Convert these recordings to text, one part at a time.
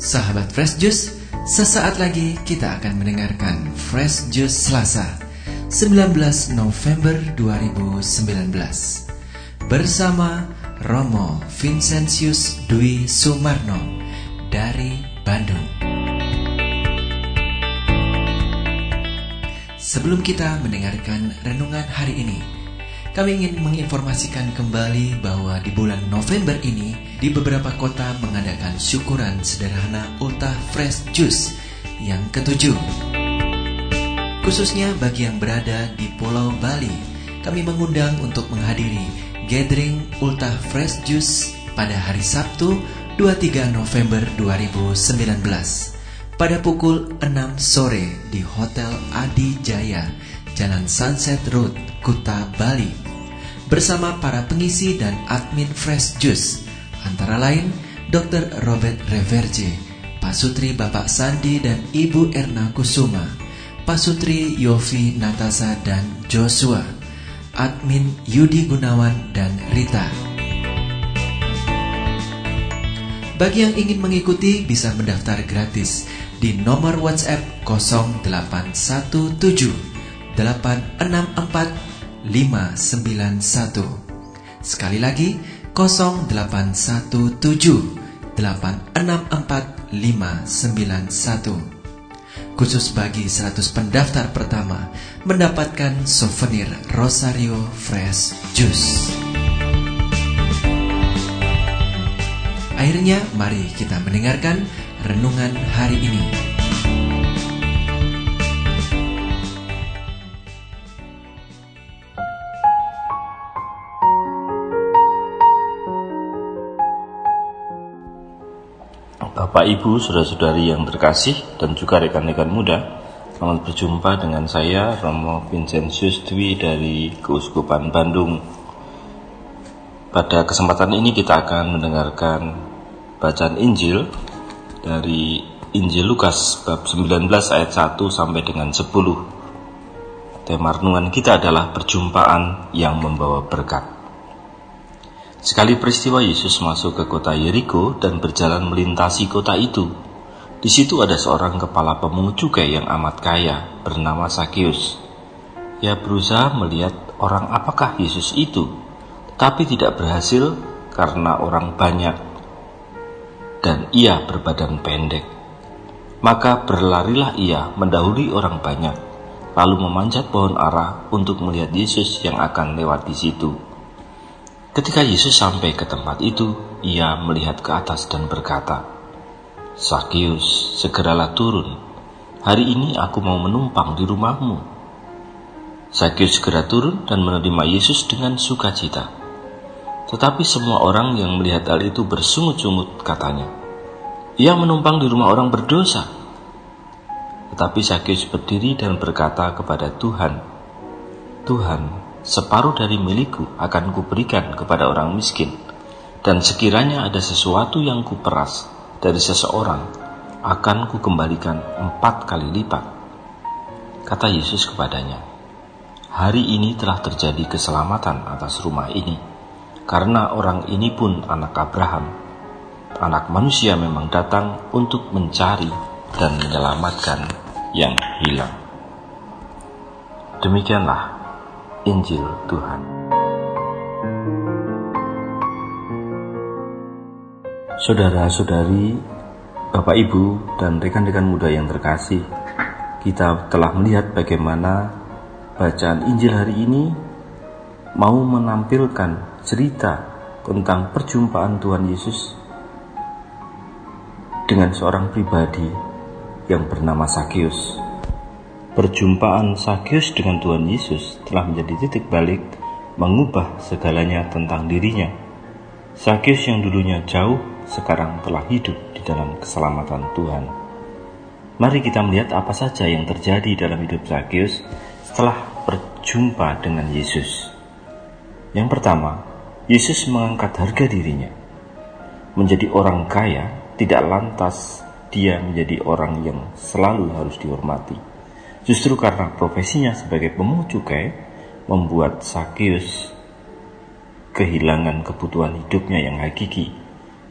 Sahabat Fresh Juice, sesaat lagi kita akan mendengarkan Fresh Juice Selasa, 19 November 2019. Bersama Romo Vincentius Dwi Sumarno dari Bandung. Sebelum kita mendengarkan renungan hari ini, kami ingin menginformasikan kembali bahwa di bulan November ini di beberapa kota mengadakan syukuran sederhana Ulta Fresh Juice yang ketujuh. Khususnya bagi yang berada di Pulau Bali, kami mengundang untuk menghadiri gathering Ulta Fresh Juice pada hari Sabtu 23 November 2019 pada pukul 6 sore di Hotel Adi Jaya, Jalan Sunset Road, Kuta Bali bersama para pengisi dan admin Fresh Juice antara lain Dr. Robert Reverje, Pasutri Bapak Sandi dan Ibu Erna Kusuma, Pasutri Yofi Natasa dan Joshua, admin Yudi Gunawan dan Rita. Bagi yang ingin mengikuti bisa mendaftar gratis di nomor WhatsApp 0817 864 591. Sekali lagi 0817 864 591. Khusus bagi 100 pendaftar pertama mendapatkan souvenir Rosario Fresh Juice. Akhirnya mari kita mendengarkan renungan hari ini. Bapak Ibu, saudara-saudari yang terkasih dan juga rekan-rekan muda, selamat berjumpa dengan saya Romo Vincentius Dwi dari Keuskupan Bandung. Pada kesempatan ini kita akan mendengarkan bacaan Injil dari Injil Lukas bab 19 ayat 1 sampai dengan 10. Tema renungan kita adalah perjumpaan yang membawa berkat. Sekali peristiwa Yesus masuk ke kota Yeriko dan berjalan melintasi kota itu. Di situ ada seorang kepala pemungut cukai yang amat kaya bernama Sakius. Ia berusaha melihat orang apakah Yesus itu, tapi tidak berhasil karena orang banyak dan ia berbadan pendek. Maka berlarilah ia mendahului orang banyak, lalu memanjat pohon ara untuk melihat Yesus yang akan lewat di situ. Ketika Yesus sampai ke tempat itu, ia melihat ke atas dan berkata, Sakius, segeralah turun. Hari ini aku mau menumpang di rumahmu. Sakius segera turun dan menerima Yesus dengan sukacita. Tetapi semua orang yang melihat hal itu bersungut-sungut katanya. Ia menumpang di rumah orang berdosa. Tetapi Sakius berdiri dan berkata kepada Tuhan, Tuhan, separuh dari milikku akan kuberikan kepada orang miskin, dan sekiranya ada sesuatu yang kuperas dari seseorang, akan kukembalikan empat kali lipat. Kata Yesus kepadanya, Hari ini telah terjadi keselamatan atas rumah ini, karena orang ini pun anak Abraham. Anak manusia memang datang untuk mencari dan menyelamatkan yang hilang. Demikianlah Injil Tuhan. Saudara-saudari, Bapak Ibu, dan rekan-rekan muda yang terkasih, kita telah melihat bagaimana bacaan Injil hari ini mau menampilkan cerita tentang perjumpaan Tuhan Yesus dengan seorang pribadi yang bernama Sakyus. Perjumpaan Sakyus dengan Tuhan Yesus telah menjadi titik balik mengubah segalanya tentang dirinya. Sakyus yang dulunya jauh sekarang telah hidup di dalam keselamatan Tuhan. Mari kita melihat apa saja yang terjadi dalam hidup Sakyus setelah berjumpa dengan Yesus. Yang pertama, Yesus mengangkat harga dirinya. Menjadi orang kaya tidak lantas dia menjadi orang yang selalu harus dihormati Justru karena profesinya sebagai pemungut cukai membuat Sakius kehilangan kebutuhan hidupnya yang hakiki,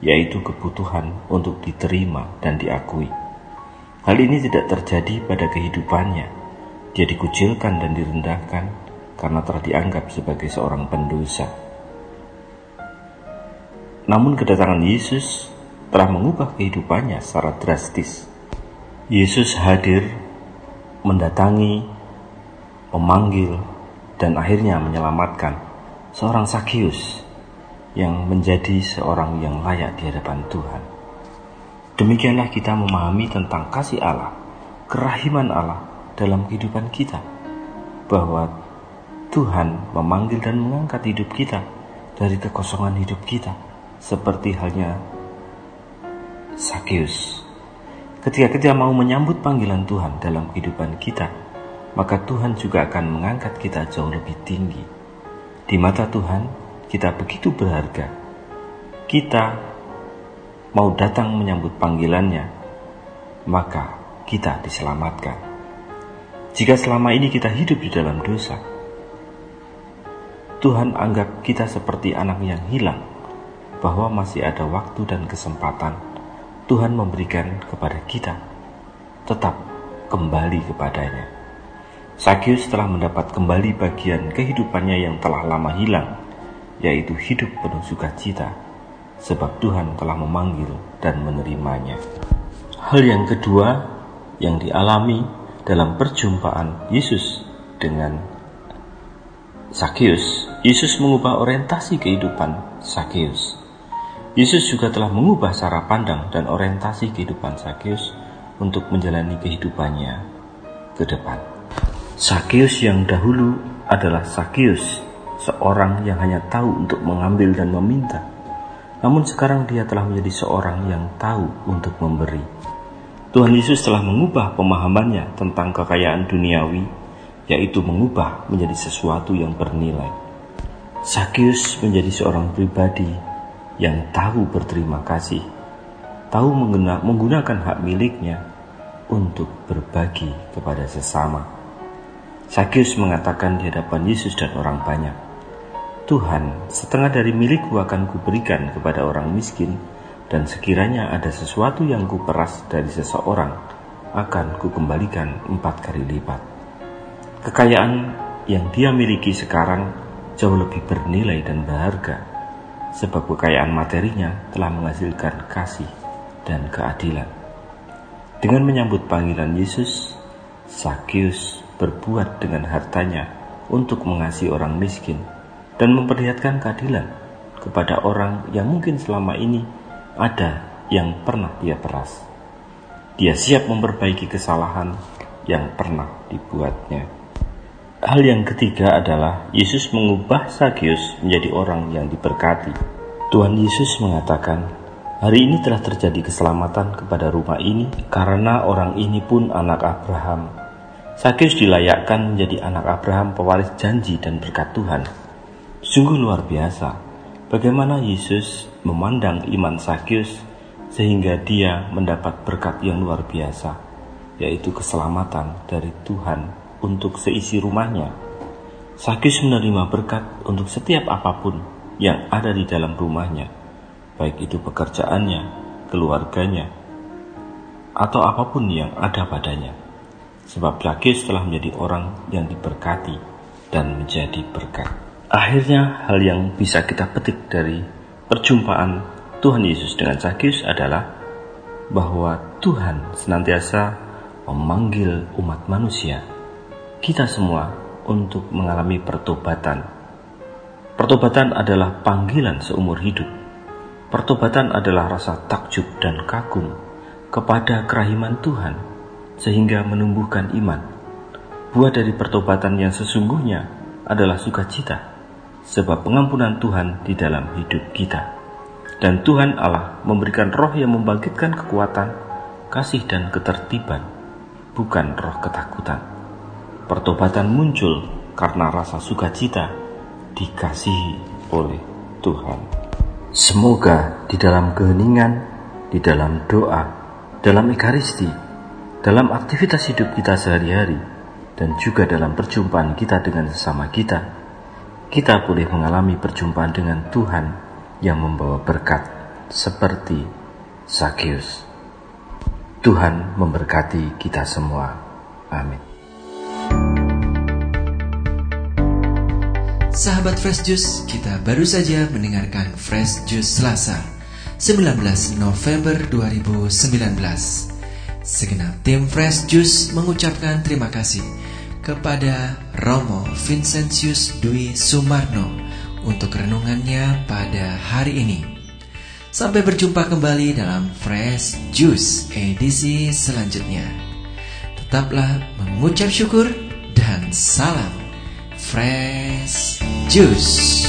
yaitu kebutuhan untuk diterima dan diakui. Hal ini tidak terjadi pada kehidupannya. Dia dikucilkan dan direndahkan karena telah dianggap sebagai seorang pendosa. Namun kedatangan Yesus telah mengubah kehidupannya secara drastis. Yesus hadir, mendatangi, memanggil, dan akhirnya menyelamatkan seorang Sakius yang menjadi seorang yang layak di hadapan Tuhan. Demikianlah kita memahami tentang kasih Allah, kerahiman Allah dalam kehidupan kita, bahwa Tuhan memanggil dan mengangkat hidup kita dari kekosongan hidup kita, seperti halnya Sakius. Ketika kita mau menyambut panggilan Tuhan dalam kehidupan kita, maka Tuhan juga akan mengangkat kita jauh lebih tinggi. Di mata Tuhan, kita begitu berharga. Kita mau datang menyambut panggilannya, maka kita diselamatkan. Jika selama ini kita hidup di dalam dosa, Tuhan anggap kita seperti anak yang hilang, bahwa masih ada waktu dan kesempatan Tuhan memberikan kepada kita, tetap kembali kepadanya. Sakyus telah mendapat kembali bagian kehidupannya yang telah lama hilang, yaitu hidup penuh sukacita, sebab Tuhan telah memanggil dan menerimanya. Hal yang kedua yang dialami dalam perjumpaan Yesus dengan Sakyus, Yesus mengubah orientasi kehidupan Sakyus. Yesus juga telah mengubah cara pandang dan orientasi kehidupan Sakeus untuk menjalani kehidupannya ke depan. Sakeus yang dahulu adalah Sakeus, seorang yang hanya tahu untuk mengambil dan meminta. Namun sekarang dia telah menjadi seorang yang tahu untuk memberi. Tuhan Yesus telah mengubah pemahamannya tentang kekayaan duniawi, yaitu mengubah menjadi sesuatu yang bernilai. Sakeus menjadi seorang pribadi yang tahu berterima kasih, tahu menggunakan hak miliknya untuk berbagi kepada sesama. Sakyus mengatakan di hadapan Yesus dan orang banyak, Tuhan, setengah dari milikku akan kuberikan kepada orang miskin, dan sekiranya ada sesuatu yang kuperas dari seseorang, akan kukembalikan empat kali lipat. Kekayaan yang dia miliki sekarang jauh lebih bernilai dan berharga sebab kekayaan materinya telah menghasilkan kasih dan keadilan. Dengan menyambut panggilan Yesus, Sakyus berbuat dengan hartanya untuk mengasihi orang miskin dan memperlihatkan keadilan kepada orang yang mungkin selama ini ada yang pernah dia peras. Dia siap memperbaiki kesalahan yang pernah dibuatnya. Hal yang ketiga adalah Yesus mengubah Sakyus menjadi orang yang diberkati. Tuhan Yesus mengatakan, Hari ini telah terjadi keselamatan kepada rumah ini karena orang ini pun anak Abraham. Sakyus dilayakkan menjadi anak Abraham pewaris janji dan berkat Tuhan. Sungguh luar biasa bagaimana Yesus memandang iman Sakyus sehingga dia mendapat berkat yang luar biasa, yaitu keselamatan dari Tuhan untuk seisi rumahnya. Sakis menerima berkat untuk setiap apa pun yang ada di dalam rumahnya, baik itu pekerjaannya, keluarganya, atau apa pun yang ada padanya. Sebab Sakis telah menjadi orang yang diberkati dan menjadi berkat. Akhirnya hal yang bisa kita petik dari perjumpaan Tuhan Yesus dengan Sakis adalah bahwa Tuhan senantiasa memanggil umat manusia kita semua untuk mengalami pertobatan. Pertobatan adalah panggilan seumur hidup. Pertobatan adalah rasa takjub dan kagum kepada kerahiman Tuhan sehingga menumbuhkan iman. Buah dari pertobatan yang sesungguhnya adalah sukacita sebab pengampunan Tuhan di dalam hidup kita. Dan Tuhan Allah memberikan roh yang membangkitkan kekuatan, kasih dan ketertiban, bukan roh ketakutan. Pertobatan muncul karena rasa sukacita dikasihi oleh Tuhan. Semoga di dalam keheningan, di dalam doa, dalam ekaristi, dalam aktivitas hidup kita sehari-hari, dan juga dalam perjumpaan kita dengan sesama kita, kita boleh mengalami perjumpaan dengan Tuhan yang membawa berkat seperti Sakyus. Tuhan memberkati kita semua. Amin. Sahabat Fresh Juice, kita baru saja mendengarkan Fresh Juice Selasa, 19 November 2019. Segenap tim Fresh Juice mengucapkan terima kasih kepada Romo Vincentius Dwi Sumarno untuk renungannya pada hari ini. Sampai berjumpa kembali dalam Fresh Juice edisi selanjutnya. Tetaplah mengucap syukur dan salam Fresh Juice.